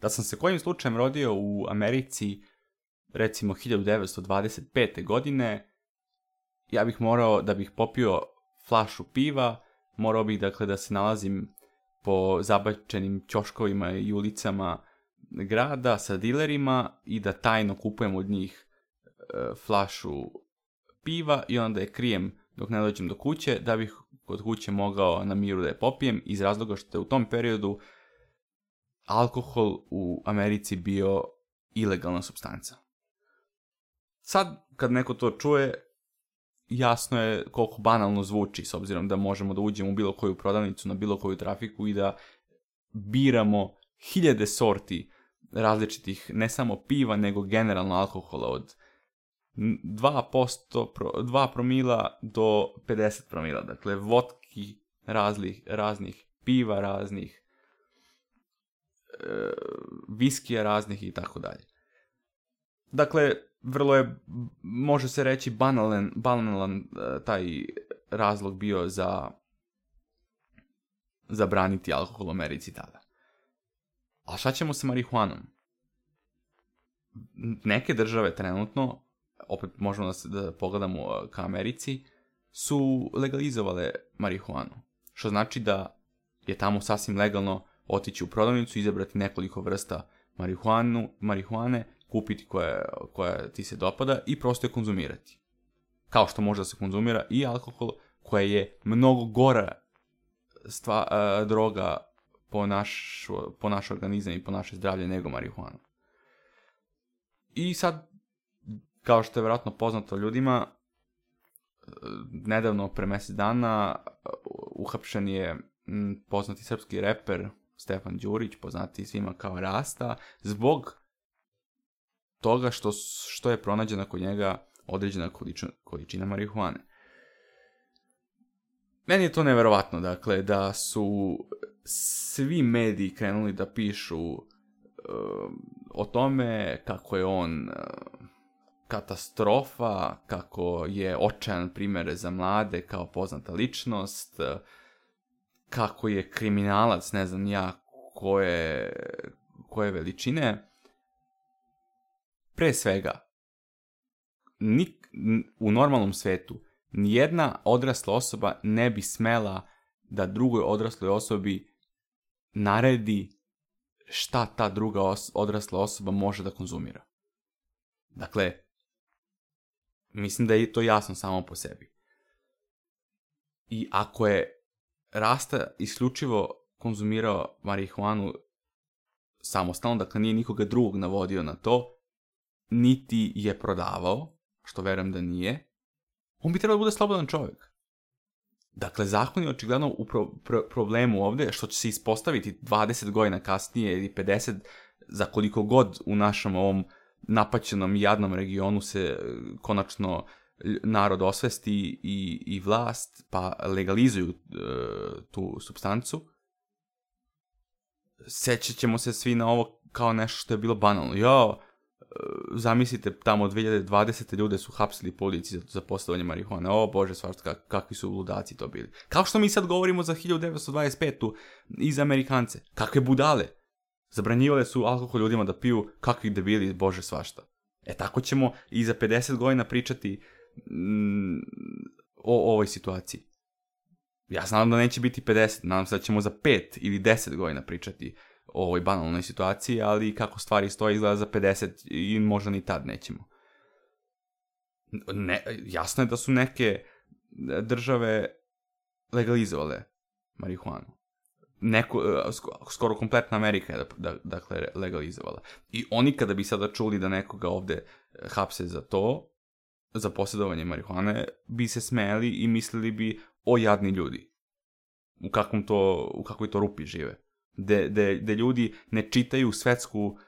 Da sam se kojim slučajem rodio u Americi, recimo 1925. godine, ja bih morao, da bih popio flašu piva, morao bih dakle da se nalazim po zabačenim ćoškovima i ulicama grada sa dilerima i da tajno kupujem od njih e, flašu piva i onda je krijem dok ne dođem do kuće da bih kod kuće mogao na miru da je popijem iz razloga što je u tom periodu alkohol u Americi bio ilegalna substanca. Sad, kad neko to čuje, jasno je koliko banalno zvuči, s obzirom da možemo da uđemo u bilo koju prodavnicu, na bilo koju trafiku i da biramo hiljade sorti različitih, ne samo piva, nego generalno alkohola od 2%, 2 promila do 50 promila. Dakle, votki razlih, raznih piva, raznih viskija raznih i tako dalje. Dakle, vrlo je, može se reći, banalan, banalan e, taj razlog bio za zabraniti alkohol u Americi tada. A šta ćemo sa marihuanom? Neke države trenutno, opet možemo da, se, da pogledamo e, ka Americi, su legalizovale marihuanu. Što znači da je tamo sasvim legalno otići u prodavnicu, izabrati nekoliko vrsta marihuanu, marihuane, kupiti koja, koja ti se dopada i prosto je konzumirati. Kao što može da se konzumira i alkohol, koja je mnogo gora stva, e, droga po naš, po naš organizam i po naše zdravlje nego marihuana. I sad, kao što je vjerojatno poznato ljudima, e, nedavno, pre mesec dana, e, uhapšen je poznati srpski reper Stefan Đurić, poznati svima kao Rasta, zbog toga što, što je pronađena kod njega određena količina, količina marihuane. Meni je to neverovatno, dakle, da su svi mediji krenuli da pišu uh, o tome kako je on uh, katastrofa, kako je očajan primjer za mlade kao poznata ličnost, uh, kako je kriminalac, ne znam ja koje, koje veličine, pre svega, nik, u normalnom svetu, nijedna odrasla osoba ne bi smela da drugoj odrasloj osobi naredi šta ta druga os odrasla osoba može da konzumira. Dakle, mislim da je to jasno samo po sebi. I ako je Rasta isključivo konzumirao marihuanu samostalno, dakle nije nikoga drugog navodio na to, niti je prodavao, što verujem da nije, on bi trebalo da bude slobodan čovjek. Dakle, zakon je očigledno u pro pro problemu ovdje, što će se ispostaviti 20 godina kasnije ili 50, za koliko god u našem ovom napaćenom jadnom regionu se e, konačno narod osvesti i, i vlast, pa legalizuju e, tu substancu, sećat ćemo se svi na ovo kao nešto što je bilo banalno. Jo, e, zamislite tamo 2020. ljude su hapsili policiji za postavljanje marihuane. O bože, svašta kakvi su ludaci to bili. Kao što mi sad govorimo za 1925. i za Amerikance. Kakve budale. Zabranjivale su alkohol ljudima da piju kakvi debili, bože, svašta. E tako ćemo i za 50 godina pričati o ovoj situaciji. Ja znam da neće biti 50, nadam se da ćemo za 5 ili 10 godina pričati o ovoj banalnoj situaciji, ali kako stvari stoje izgleda za 50 i možda ni tad nećemo. Ne, jasno je da su neke države legalizovale marihuanu. Neko, skoro kompletna Amerika je da, da, dakle legalizovala. I oni kada bi sada čuli da nekoga ovde hapse za to, za posjedovanje marihuane bi se smeli i mislili bi o jadni ljudi. U kakvom to, u kakvoj to rupi žive. De, de, de ljudi ne čitaju svetsku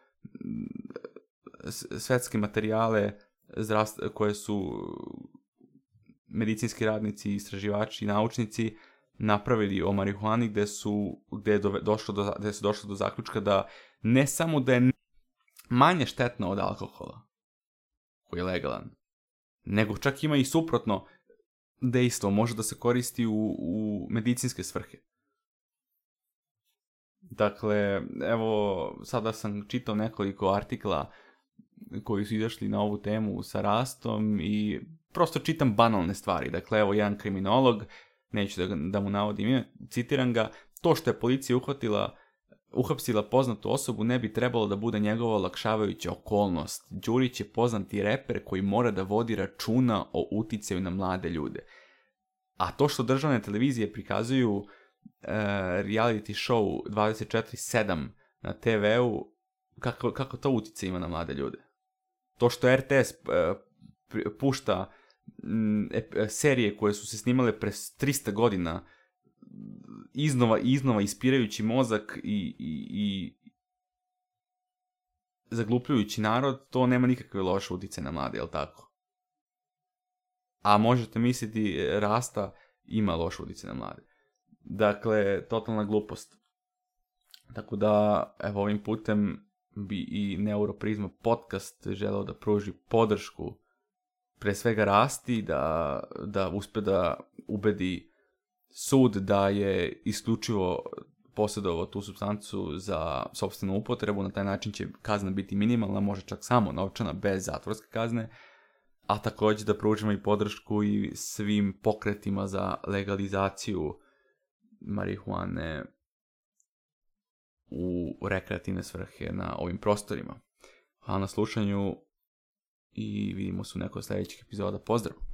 svetske materijale zdrast, koje su medicinski radnici, istraživači naučnici napravili o marihuani gde su gde je do, došlo do gde se došlo do zaključka da ne samo da je manje štetno od alkohola koji je legalan nego čak ima i suprotno dejstvo, može da se koristi u, u medicinske svrhe. Dakle, evo, sada sam čitao nekoliko artikla koji su izašli na ovu temu sa rastom i prosto čitam banalne stvari. Dakle, evo, jedan kriminolog, neću da, da mu navodim ime, citiram ga, to što je policija uhvatila uhapsila poznatu osobu ne bi trebalo da bude njegova olakšavajuća okolnost. Đurić je poznati reper koji mora da vodi računa o uticaju na mlade ljude. A to što državne televizije prikazuju uh, reality show 24-7 na TV-u, kako, kako to utice ima na mlade ljude? To što RTS uh, e, pušta serije koje su se snimale pre 300 godina iznova i iznova ispirajući mozak i, i, i zaglupljujući narod, to nema nikakve loše utjece na mlade, jel tako? A možete misliti, e, rasta ima loš utjecaj na mlade. Dakle, totalna glupost. Tako da, evo ovim putem bi i Neuroprizma podcast želeo da pruži podršku pre svega rasti, da, da uspe da ubedi sud da je isključivo posjedovao tu substancu za sobstvenu upotrebu, na taj način će kazna biti minimalna, može čak samo novčana, bez zatvorske kazne, a takođe da pružimo i podršku i svim pokretima za legalizaciju marihuane u rekreativne svrhe na ovim prostorima. Hvala na slušanju i vidimo se u nekoj sljedećih epizoda. Pozdrav!